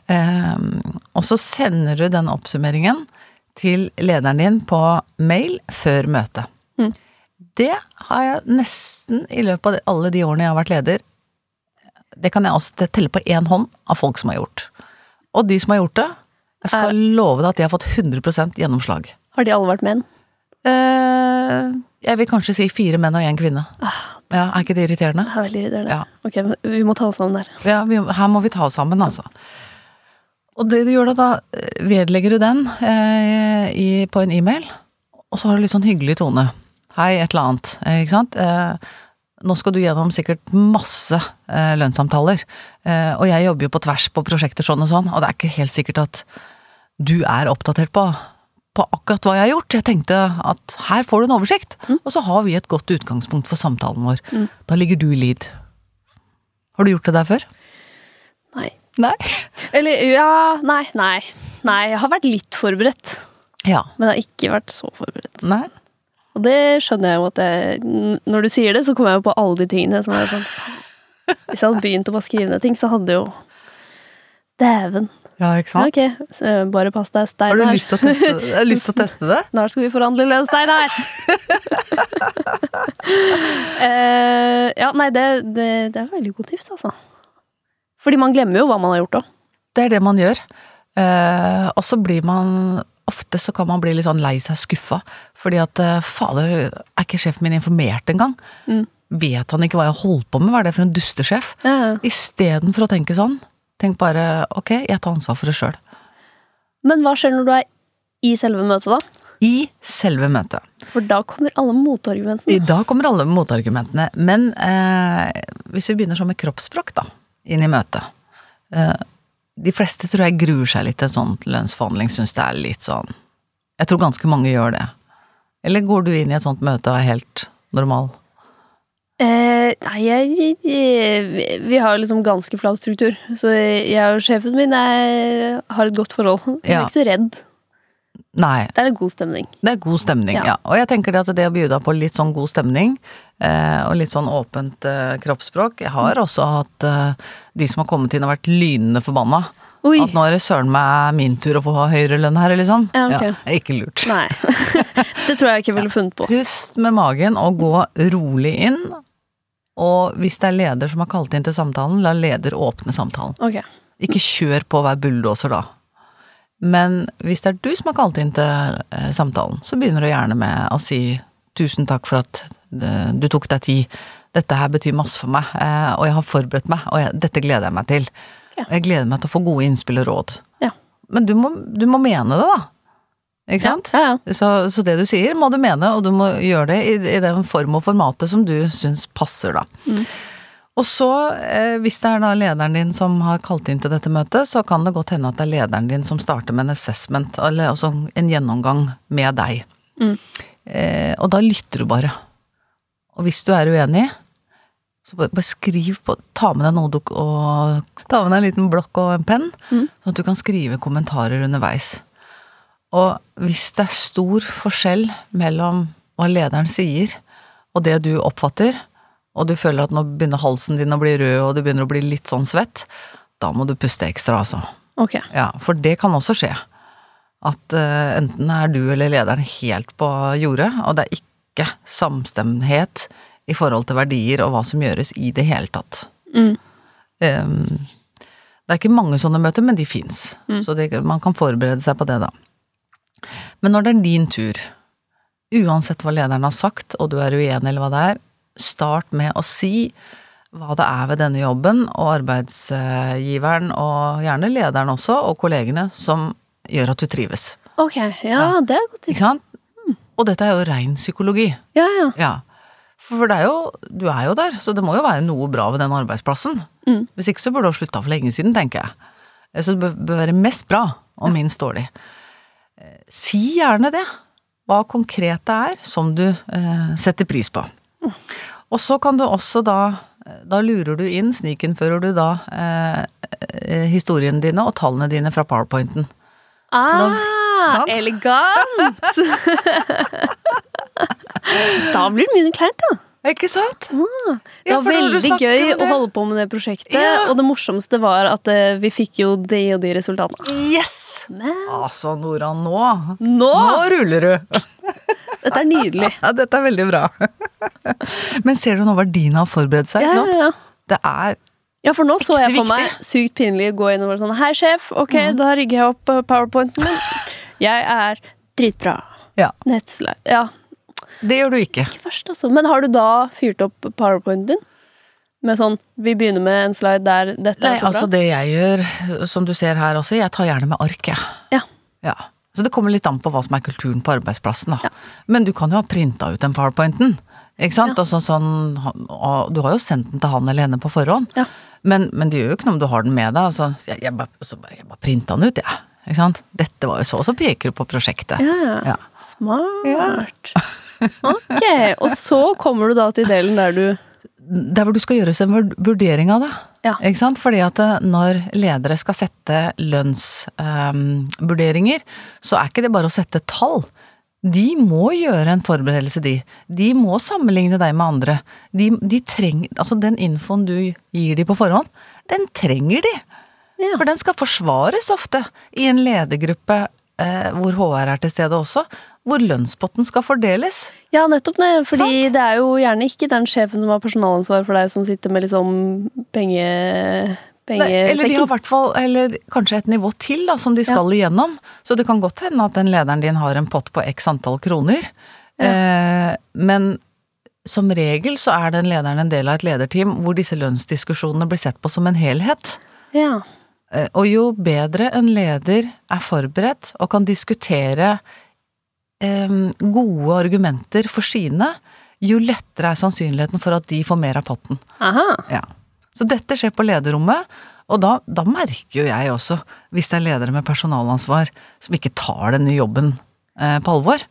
Um, og så sender du den oppsummeringen til lederen din på mail før møtet. Mm. Det har jeg nesten i løpet av alle de årene jeg har vært leder, det kan jeg også telle på én hånd av folk som har gjort. Og de som har gjort det, jeg skal love deg at de har fått 100% gjennomslag. Har de alle vært menn? Eh, jeg vil kanskje si fire menn og én kvinne. Ja, Er ikke det irriterende? Det er veldig irriterende. Ja. Ok, men vi må ta oss sammen der. Ja, vi, her må vi ta oss sammen, altså. Og det du gjør da, da vedlegger du den eh, i, på en e-mail, og så har du litt sånn hyggelig tone. Hei, et eller annet. Eh, ikke sant? Eh, nå skal du gjennom sikkert masse eh, lønnssamtaler, eh, og jeg jobber jo på tvers på prosjekter sånn og sånn, og det er ikke helt sikkert at du er oppdatert på, på akkurat hva jeg har gjort. Jeg tenkte at her får du en oversikt, og så har vi et godt utgangspunkt for samtalen vår. Da ligger du i lead. Har du gjort det der før? Nei. Nei. Eller ja Nei, nei. Nei, jeg har vært litt forberedt. Ja. Men jeg har ikke vært så forberedt. Nei. Og det skjønner jeg jo at jeg Når du sier det, så kommer jeg jo på alle de tingene som er sånn Hvis jeg hadde begynt å bare skrive ned ting, så hadde jo Dæven. Ja, ikke Ja, sant? ok, så bare pass deg, Har du lyst til å teste, jeg lyst til å teste det? Snart skal vi forhandle lønn, Steinar! uh, ja, nei, det, det, det er veldig godt tips, altså. Fordi man glemmer jo hva man har gjort òg. Det er det man gjør. Uh, og så blir man Ofte så kan man bli litt sånn lei seg skuffa, fordi at uh, fader, er ikke sjefen min informert engang? Mm. Vet han ikke hva jeg holder på med, hva er det for en dustesjef? Ja, ja. Istedenfor å tenke sånn, tenk bare ok, jeg tar ansvar for det sjøl. Men hva skjer når du er i selve møtet, da? I selve møtet. For da kommer alle motargumentene. Da kommer alle motargumentene, men eh, hvis vi begynner sånn med kroppsspråk, da, inn i møtet. Eh, de fleste tror jeg gruer seg litt til en sånn lønnsforhandling, syns det er litt sånn Jeg tror ganske mange gjør det. Eller går du inn i et sånt møte og er helt normal? Eh, nei, jeg, jeg, vi- har liksom ganske flat struktur. Så jeg og sjefen min er, har et godt forhold. Så jeg er ikke så redd. Nei, Det er en god stemning. det er god stemning, Ja. ja. Og jeg tenker det at det å bjuda på litt sånn god stemning, eh, og litt sånn åpent eh, kroppsspråk Jeg har også hatt eh, de som har kommet inn og vært lynende forbanna. Oi! At nå er det søren meg min tur å få ha høyere lønn her, liksom. Ja, okay. er ikke lurt. Nei. det tror jeg ikke jeg ville funnet på. Pust med magen og gå rolig inn. Og hvis det er leder som har kalt inn til samtalen, la leder åpne samtalen. Okay. Ikke kjør på å være bulldoser da. Men hvis det er du som har kalt inn til eh, samtalen, så begynner du gjerne med å si tusen takk for at eh, du tok deg tid. Dette her betyr masse for meg, eh, og jeg har forberedt meg, og jeg, dette gleder jeg meg til. Ja. Jeg gleder meg til å få gode innspill og råd. Ja. Men du må, du må mene det, da. Ikke sant? Ja. Så, så det du sier, må du mene, og du må gjøre det i, i den form og formatet som du syns passer, da. Mm. Og så, eh, hvis det er da lederen din som har kalt inn til dette møtet, så kan det godt hende at det er lederen din som starter med en assessment, eller altså en gjennomgang med deg. Mm. Eh, og da lytter du bare. Og hvis du er uenig, så bare, bare skriv på Ta med deg du, og ta med deg en liten blokk og en penn, Mm. sånn at du kan skrive kommentarer underveis. Og hvis det er stor forskjell mellom hva lederen sier og det du oppfatter, og du føler at nå begynner halsen din å bli rød og du begynner å bli litt sånn svett, da må du puste ekstra, altså. Ok. Ja, for det kan også skje. At uh, enten er du eller lederen helt på jordet, og det er ikke samstemthet i forhold til verdier og hva som gjøres i det hele tatt. Mm. Um, det er ikke mange sånne møter, men de fins. Så det, man kan forberede seg på det, da. Men når det er din tur, uansett hva lederen har sagt, og du er uenig eller hva det er, start med å si hva det er ved denne jobben, og arbeidsgiveren, og gjerne lederen også, og kollegene, som gjør at du trives. Ok, ja, det er godt Ikke sant? Og dette er jo rein psykologi. Ja, ja. Ja. For det er jo, du er jo der, så det må jo være noe bra ved den arbeidsplassen. Mm. Hvis ikke så burde du ha slutta for lenge siden, tenker jeg. Så det bør, være mest bra, og minst dårlig. Eh, Si gjerne det, hva konkret det er som du eh, setter pris på. Og så kan du også da Da lurer du inn, snikinnfører du da eh, eh, historiene dine og tallene dine fra powerpointen. Ah, da, elegant! da blir det mindre kleint, ja. Ikke sant? Det Ja, var veldig gøy å holde på med det prosjektet, Ja. og det morsomste var at uh, vi fikk jo de og de resultatene. Yes! Men Altså, Nora, nå nå! Nå ruller du! Dette er nydelig. Ja, dette er veldig bra. Men ser du nå verdien av å forberede seg? Ja, ja, ja. Det er Ja, for nå så jeg for meg sykt pinlig å gå inn og være sånn Hei, sjef. Ok, da rygger jeg opp powerpointen min. Jeg er dritbra. Ja, Nettslide. Ja, det gjør du ikke. ikke først, altså. Men har du da fyrt opp powerpointen din? Med sånn Vi begynner med en slide der dette Nei, er så bra. altså det jeg gjør, som du ser her også, jeg tar gjerne med ark, jeg. Ja. Ja. Så det kommer litt an på hva som er kulturen på arbeidsplassen, da. Ja. Men du kan jo ha printa ut den powerpointen. Ikke sant? Ja. Altså, sånn, du har jo sendt den til han eller henne på forhånd. Ja. Men, men det gjør jo ikke noe om du har den med deg. Altså, jeg, jeg, bare, så bare, jeg bare printa den ut, jeg. Ikke sant? Dette var jo så, og så peker du på prosjektet. Ja, ja. Ja. Smart. Ok, og så kommer du da til delen der du der hvor du skal gjøres en vurdering av det. Ja. Ikke sant? Fordi at eh, når ledere skal sette lønnsvurderinger, så er ikke det bare å sette tall. De må gjøre en forberedelse, de. De må sammenligne deg med andre. De, de trenger, altså Den infoen du gir de på forhånd, den trenger de. Ja. For den skal forsvares ofte i en ledergruppe eh, hvor HR er til stede også, hvor lønnspotten skal fordeles. Ja, nettopp det. Fordi Sant? det er jo gjerne ikke den sjefen som har personalansvar for deg, som sitter med liksom penge... Nei, eller de har hvert fall, eller kanskje et nivå til da, som de skal igjennom. Så det kan godt hende at den lederen din har en pott på x antall kroner. Eh, men som regel så er den lederen en del av et lederteam hvor disse lønnsdiskusjonene blir sett på som en helhet. Ja. Eh, Og jo bedre en leder er forberedt og kan diskutere gode argumenter for sine, jo lettere er sannsynligheten for at de får mer av potten. Aha. Ja. Så dette skjer på lederrommet, og da, da merker jo jeg også, hvis det er ledere med personalansvar som ikke tar denne jobben eh, på alvor.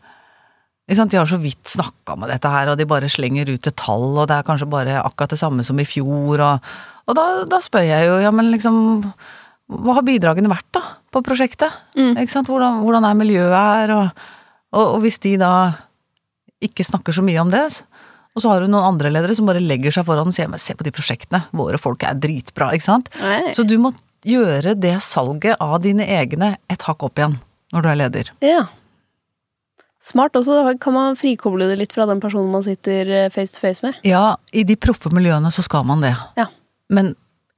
De har så vidt snakka med dette her, og de bare slenger ut et tall, og det er kanskje bare akkurat det samme som i fjor, og, og da, da spør jeg jo, ja men liksom Hva har bidragene vært, da, på prosjektet? Ikke sant? Hvordan, hvordan er miljøet her, og, og, og hvis de da ikke snakker så mye om det, og så har du noen andre ledere som bare legger seg foran og sier men se på de prosjektene, våre folk er dritbra, ikke sant. Nei. Så du må gjøre det salget av dine egne et hakk opp igjen når du er leder. Ja. Smart også, da kan man frikoble det litt fra den personen man sitter eh, face to face med. Ja, i de proffe miljøene så skal man det. Ja. Men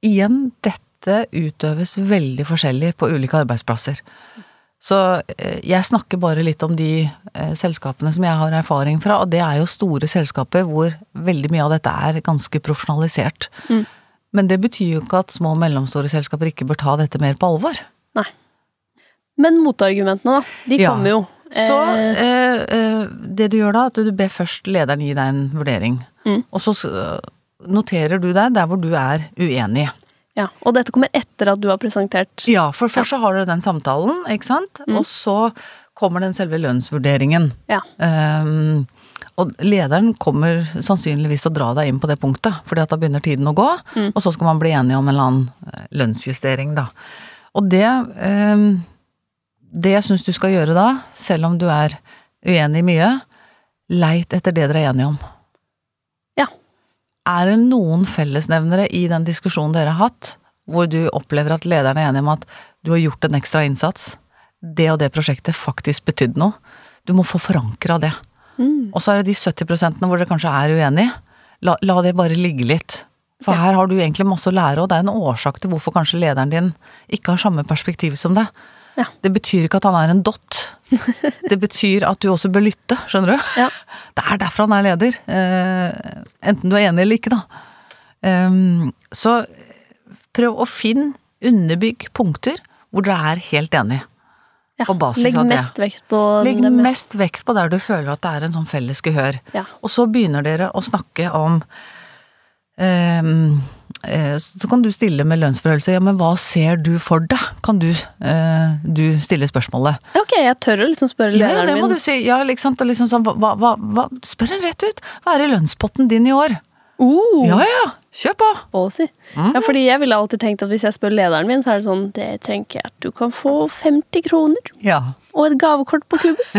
igjen, dette utøves veldig forskjellig på ulike arbeidsplasser. Så eh, jeg snakker bare litt om de eh, selskapene som jeg har erfaring fra, og det er jo store selskaper hvor veldig mye av dette er ganske profesjonalisert. Mm. Men det betyr jo ikke at små og mellomstore selskaper ikke bør ta dette mer på alvor. Nei. Men motargumentene, da. De Ja. kommer jo. Så Eh, eh, eh, det du gjør da, at du ber først lederen gi deg en vurdering. Mm. Og så noterer du deg der hvor du er uenig. Ja. Og dette kommer etter at du har presentert Ja, for først så har du den samtalen, ikke sant? Mm. Og så kommer den selve lønnsvurderingen. Ja. Um, og lederen kommer sannsynligvis til å dra deg inn på det punktet, fordi at da begynner tiden å gå, Mm. og så skal man bli enige om en eller annen eh, lønnsjustering, da. Og det um, Det jeg syns du skal gjøre da, selv om du er uenig i mye, leit etter det dere er enige om. Er det noen fellesnevnere i den diskusjonen dere har hatt, hvor du opplever at lederen er enig om at du har gjort en ekstra innsats, det og det prosjektet faktisk betydde noe, du må få forankra det. Mm. Og så er det de 70% hvor dere kanskje er uenige, la, la det bare ligge litt. For Ja. her har du egentlig masse å lære, og det er en årsak til hvorfor kanskje lederen din ikke har samme perspektiv som deg. Ja. Det betyr ikke at han er en dott. Det betyr at du også bør lytte, skjønner du? Ja. Det er derfor han er leder. Uh, enten du er enig eller ikke, da. Um, så prøv å finne, underbygg punkter hvor dere er helt enig. Ja. Legg mest vekt på Legg dem. ja. mest vekt på der du føler at det er en sånn felles gehør. Ja. Og så begynner dere å snakke om eh, Så kan du stille med lønnsforhøyelse. Ja, men hva ser du for deg? Kan du, eh, du stille spørsmålet. Ok, jeg tør å liksom spørre Ja, lederen det må min. du si. Ja, liksom, liksom sånn, hva, hva, hva, spør en rett ut. Hva er i lønnspotten din i år? Uh, Ja ja, kjør på! Mhm. Ja, fordi jeg ville alltid tenkt at hvis jeg spør lederen min, så er det sånn Det tenker jeg at du kan få 50 kroner Ja. og et gavekort på Kubus.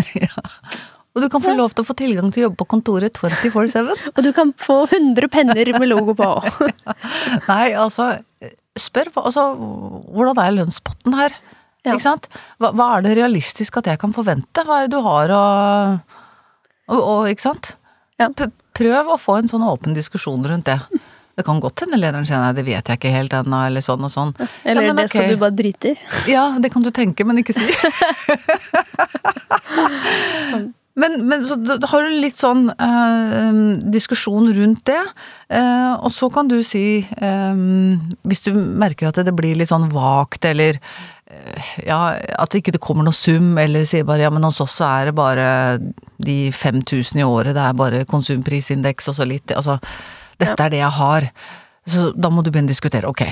Og du kan få lov til å få tilgang til å jobbe på kontoret 24-7. og du kan få 100 penner med logo på. Nei, altså Spør altså, hvordan er lønnspotten her? Ja. Ikke sant? Hva, hva er det realistisk at jeg kan forvente? Hva er det du har å Ikke sant? Ja. Prøv å få en sånn åpen diskusjon rundt det. Det kan godt hende lederen sier nei, det vet jeg ikke helt ennå, eller sånn og sånn. Eller Ja, men det skal du bare drite i. Ja, det kan du tenke, men ikke si. men, men så har du litt sånn eh, diskusjon rundt det, eh, og så kan du si eh, Hvis du merker at det blir litt sånn vagt, eller eh, ja, at ikke kommer noe sum, eller sier bare ja, men hos oss så er det bare de 5000 i året, det er bare konsumprisindeks og så litt, altså dette er det jeg har. Så da må du begynne å diskutere, ok,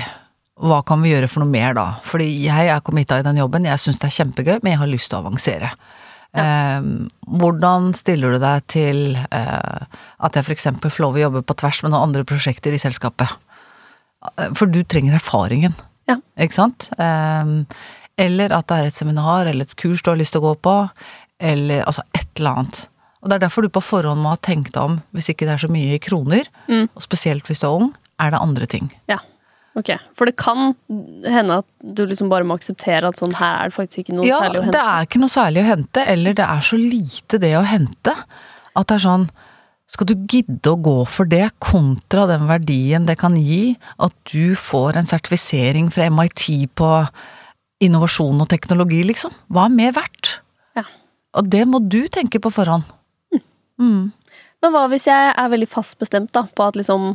hva kan vi gjøre for noe mer da? Fordi jeg er committa i den jobben, jeg syns det er kjempegøy, men jeg har lyst til å avansere. Eh, hvordan stiller du deg til eh, at jeg f.eks. får lov å jobbe på tvers med noen andre prosjekter i selskapet? Eh, For du trenger erfaringen, Ja. ikke sant? Eh, eller at det er et seminar eller et kurs du har lyst til å gå på, eller altså et eller annet. Og det er derfor du på forhånd må ha tenkt om, hvis ikke det er så mye i kroner, Mm. og spesielt hvis du er ung, er det andre ting. Ja. Ok. For det kan hende at du liksom bare må akseptere at sånn her er det faktisk ikke noe Ja, særlig å hente. Ja, det er ikke noe særlig å hente, eller det er så lite det å hente, at det er sånn skal du gidde å gå for det, kontra den verdien det kan gi at du får en sertifisering fra MIT på innovasjon og teknologi, liksom? Hva er mer verdt? Ja. Og det må du tenke på forhånd. Mm. Men hva hvis jeg er veldig fast bestemt da, på at liksom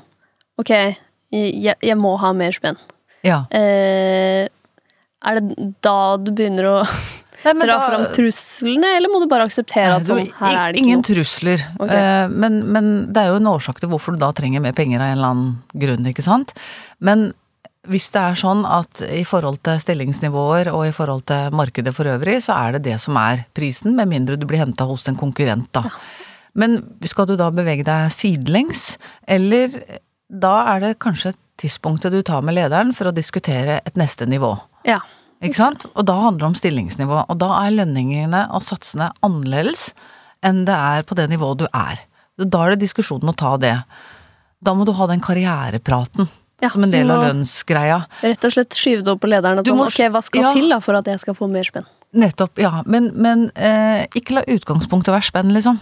Ok, jeg, jeg må ha mer spenn. Ja. Eh, er det da du begynner å Nei, dra da- fram truslene, eller må du bare akseptere at sånn, her er det ikke Ingen noe? trusler. okay. Eh, Men, men det er jo en årsak til hvorfor du da trenger mer penger av en eller annen grunn, ikke sant. Men hvis det er sånn at i forhold til stillingsnivåer og i forhold til markedet for øvrig, så er det det som er prisen, med mindre du blir henta hos en konkurrent, da. Men skal du da bevege deg sidelengs, eller da er det kanskje tidspunktet du tar med lederen for å diskutere et neste nivå. Ja. Ikke sant? Og da handler det om stillingsnivå, og da er lønningene og satsene annerledes enn det er på det nivået du er. Da er det diskusjonen å ta det. Da må du ha den karrierepraten Ja, som en del av lønnsgreia. Rett og slett skyve det opp på lederen. At sånn, må- ok, hva skal ja. til da for at jeg skal få mer spenn? Nettopp, ja. Men, men eh, ikke la utgangspunktet være spenn, liksom.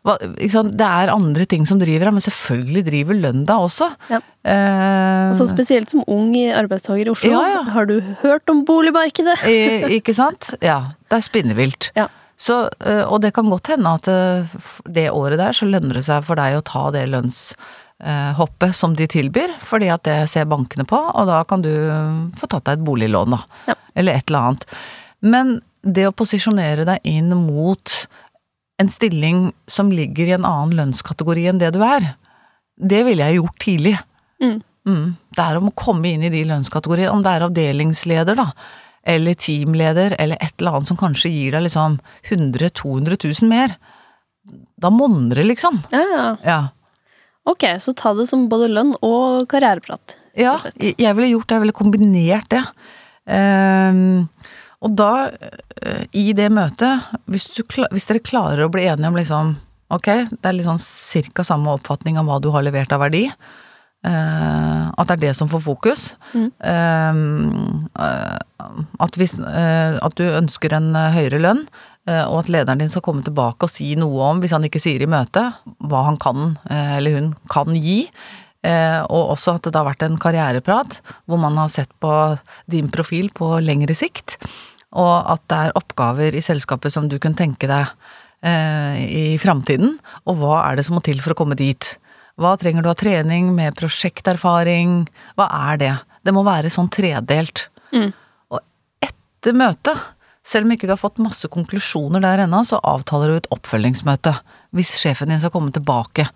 Hva? Det er andre ting som driver deg, men selvfølgelig driver lønn deg også. Ja. Eh, Og så spesielt som ung arbeidstaker i Oslo. Ja, ja. Har du hørt om boligmarkedet? I, ikke sant? Ja, det er spinnevilt. Ja. Så, øh, og det kan godt hende at øh, det året der så lønner det seg for deg å ta det lønnshoppet som de tilbyr, fordi at det ser bankene på, og da kan du få tatt deg et boliglån, da. Ja. Eller et eller annet. Men det å posisjonere deg inn mot en stilling som ligger i en annen lønnskategori enn det du er, det ville jeg gjort tidlig. Mm. Mm. Det er om å komme inn i de lønnskategoriene, om det er avdelingsleder, da, eller teamleder, eller et eller annet som kanskje gir deg liksom 100 000-200 000 mer. Da monner det, liksom. Ja, ja. Ja. Ok, så ta det som både lønn og karriereprat. Ja, jeg ville gjort det, jeg ville kombinert det. Ehm, og da, eh, i det møtet, hvis, du, hvis dere klarer å bli enige om liksom Ok, det er litt sånn cirka samme oppfatning av hva du har levert av verdi. Uh, at det er det som får fokus. Mm. Uh, at, hvis, at du ønsker en høyere lønn, og at lederen din skal komme tilbake og si noe om, hvis han ikke sier i møtet, hva han kan, eller hun kan gi. Og også at det har vært en karriereprat hvor man har sett på din profil på lengre sikt, og at det er oppgaver i selskapet som du kunne tenke deg eh, i framtiden, og hva er det som må til for å komme dit? Hva trenger du av trening med prosjekterfaring? Hva er det? Det må være sånn tredelt. Mm. Og etter møtet, selv om ikke du har fått masse konklusjoner der ennå, så avtaler du et oppfølgingsmøte hvis sjefen din skal komme tilbake.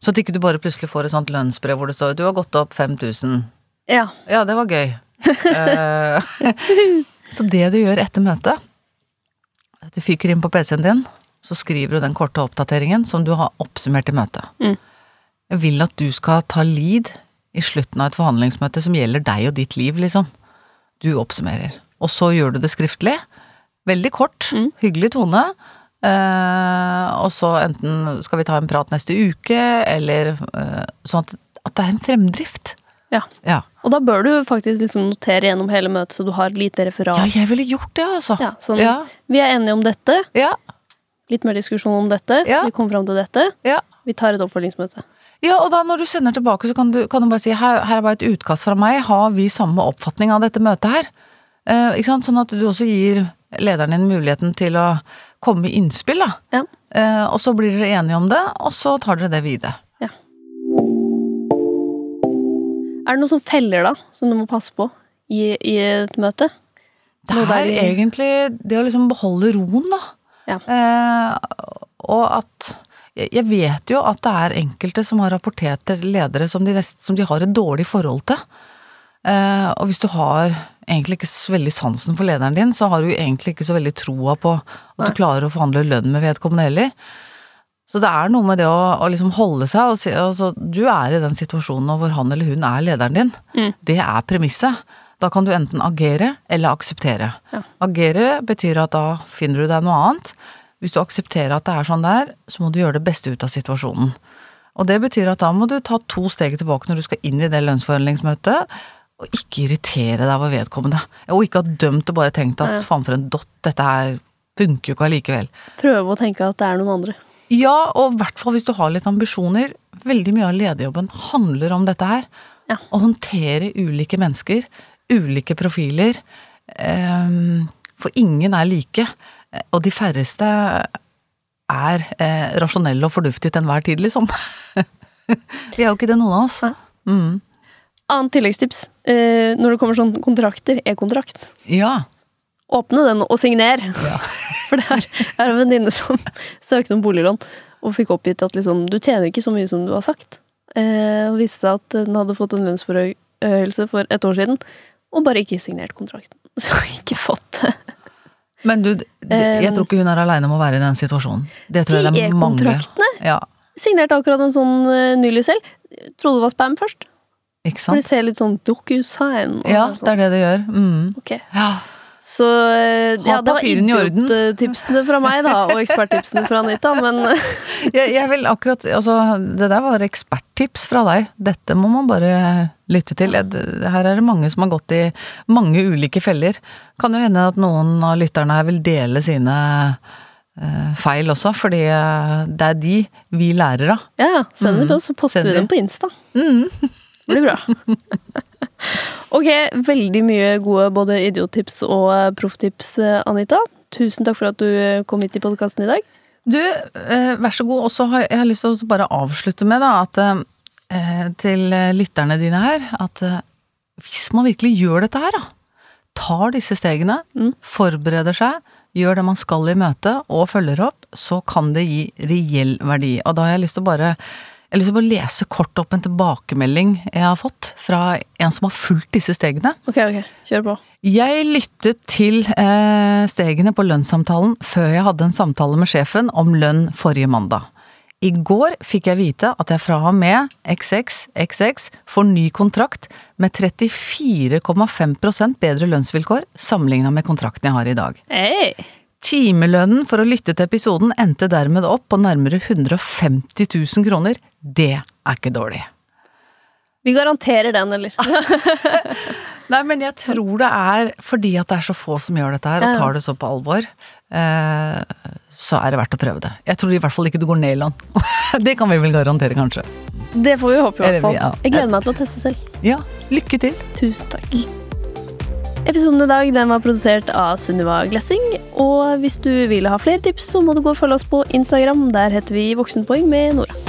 Så at ikke du bare plutselig får et sånt lønnsbrev hvor det står 'du har gått opp 5000'. Ja. Ja, det var gøy. Så det du gjør etter møtet, at du fyker inn på PC-en din, så skriver du den korte oppdateringen som du har oppsummert i møtet. Mm. Jeg vil at du skal ta lead i slutten av et forhandlingsmøte som gjelder deg og ditt liv, liksom. Du oppsummerer. Og så gjør du det skriftlig. Veldig kort, Mm. hyggelig tone. Eh, og så enten skal vi ta en prat neste uke, eller eh, sånn at, at det er en fremdrift. Ja. Ja. Og da bør du faktisk liksom notere gjennom hele møtet, så du har et lite referat. Ja, jeg ville gjort det, altså. Ja, sånn, Ja, Vi er enige om dette. ja, Litt mer diskusjon om dette. Ja. Vi kommer fram til dette. ja. Vi tar et oppfølgingsmøte. Ja, og da når du sender tilbake, så kan du, kan du bare si her, her er bare et utkast fra meg, har vi samme oppfatning av dette møtet her? Eh, ikke sant? Sånn at du også gir lederen din muligheten til å komme med innspill, da. Ja. Eh, og så blir dere enige om det, og så tar dere det videre. Er det noen som feller, da, som du må passe på i, i et møte? Det er egentlig det å liksom beholde roen, da. Ja. Eh, og at jeg vet jo at det er enkelte som har rapportert til ledere som de, nest, som de har et dårlig forhold til. Eh, og hvis du har egentlig ikke så veldig sansen for lederen din, så har du egentlig ikke så veldig troa på at Nei. du klarer å forhandle lønn med vedkommende heller. Så det er noe med det å, å liksom holde seg og si altså, Du er i den situasjonen hvor han eller hun er lederen din. Mm. Det er premisset. Da kan du enten agere eller akseptere. Ja. Agere betyr at da finner du deg noe annet. Hvis du aksepterer at det er sånn det er, så må du gjøre det beste ut av situasjonen. Og det betyr at da må du ta to steg tilbake når du skal inn i det lønnsforhandlingsmøtet, og ikke irritere deg over vedkommende. Og ikke ha dømt og bare tenkt at Ja. faen for en dott, dette her funker jo ikke allikevel. Prøve å tenke at det er noen andre. Ja, og i hvert fall hvis du har litt ambisjoner. Veldig mye av lederjobben handler om dette her. Ja. Å håndtere ulike mennesker, ulike profiler. Ehm, For ingen er like, og de færreste er eh, rasjonelle og fornuftige til enhver tid, liksom. Vi er jo ikke det, noen av oss. Mm. Annet tilleggstips. Eh, når det kommer sånn kontrakter, e-kontrakt. Ja. Åpne den og signere! Ja. For det er, er en venninne som søkte om boliglån, og fikk oppgitt at liksom, du tjener ikke så mye som du har sagt. Eh, og viste seg at hun hadde fått en lønnsforhøyelse for et år siden, og bare ikke signert kontrakten. Så ikke fått det. Men du, jeg tror ikke hun er aleine om å være i den situasjonen. Det tror jeg De det er mange. e-kontraktene Ja, signerte akkurat en sånn uh, nylig selv. Trodde det var spam først. ikke For det ser litt sånn DocuSign Ja, sånn. det er det det gjør. Mm. Ok. Ja. Så eh, ja, det var idiottipsene fra meg, da, og eksperttipsene fra Anita, men Jeg, jeg vil akkurat Altså, det der var eksperttips fra deg. Dette må man bare lytte til. Her er det mange som har gått i mange ulike feller. Kan jo hende at noen av lytterne her vil dele sine eh, feil også, fordi eh, det er de vi lærer av. ja, send dem på, så poster vi dem på Insta. Mm. Det blir bra. ok, veldig mye gode både idiottips og eh, profftips, eh, Anita. Tusen takk for at du eh, kom hit i podkasten i dag. Du, vær så god. Og så har jeg lyst til å bare avslutte med da, at til lytterne dine her, at hvis man virkelig gjør dette her, da, tar disse stegene, Mm. forbereder seg, gjør det man skal i møte og følger opp, så kan det gi reell verdi. Og da har jeg lyst til å bare jeg har lyst til å lese kort opp en tilbakemelding jeg har fått fra en som har fulgt disse stegene. Ok, ok, kjør på. Jeg lyttet til eh, stegene på lønnssamtalen før jeg hadde en samtale med sjefen om lønn forrige mandag. I går fikk jeg vite at jeg fra og med XXXX får ny kontrakt med 34,5% bedre lønnsvilkår sammenligna med kontrakten jeg har i dag. Hey. Timelønnen for å lytte til episoden endte dermed opp på nærmere 150 000 kroner. Det er ikke dårlig. Vi garanterer den, eller? Nei, men jeg tror det er fordi at det er så få som gjør dette her, og tar det så på alvor, eh, så er det verdt å prøve det. Jeg tror i hvert fall ikke du går ned i land. det kan vi vel garantere, kanskje. Det får vi håpe, i hvert fall. Jeg gleder meg til å teste selv. Ja, lykke til! Tusen takk. Episoden i dag den var produsert av Sunniva Glessing. Og hvis du vil ha flere tips, så må du gå og følge oss på Instagram. Der heter vi Voksenpoeng med Nora.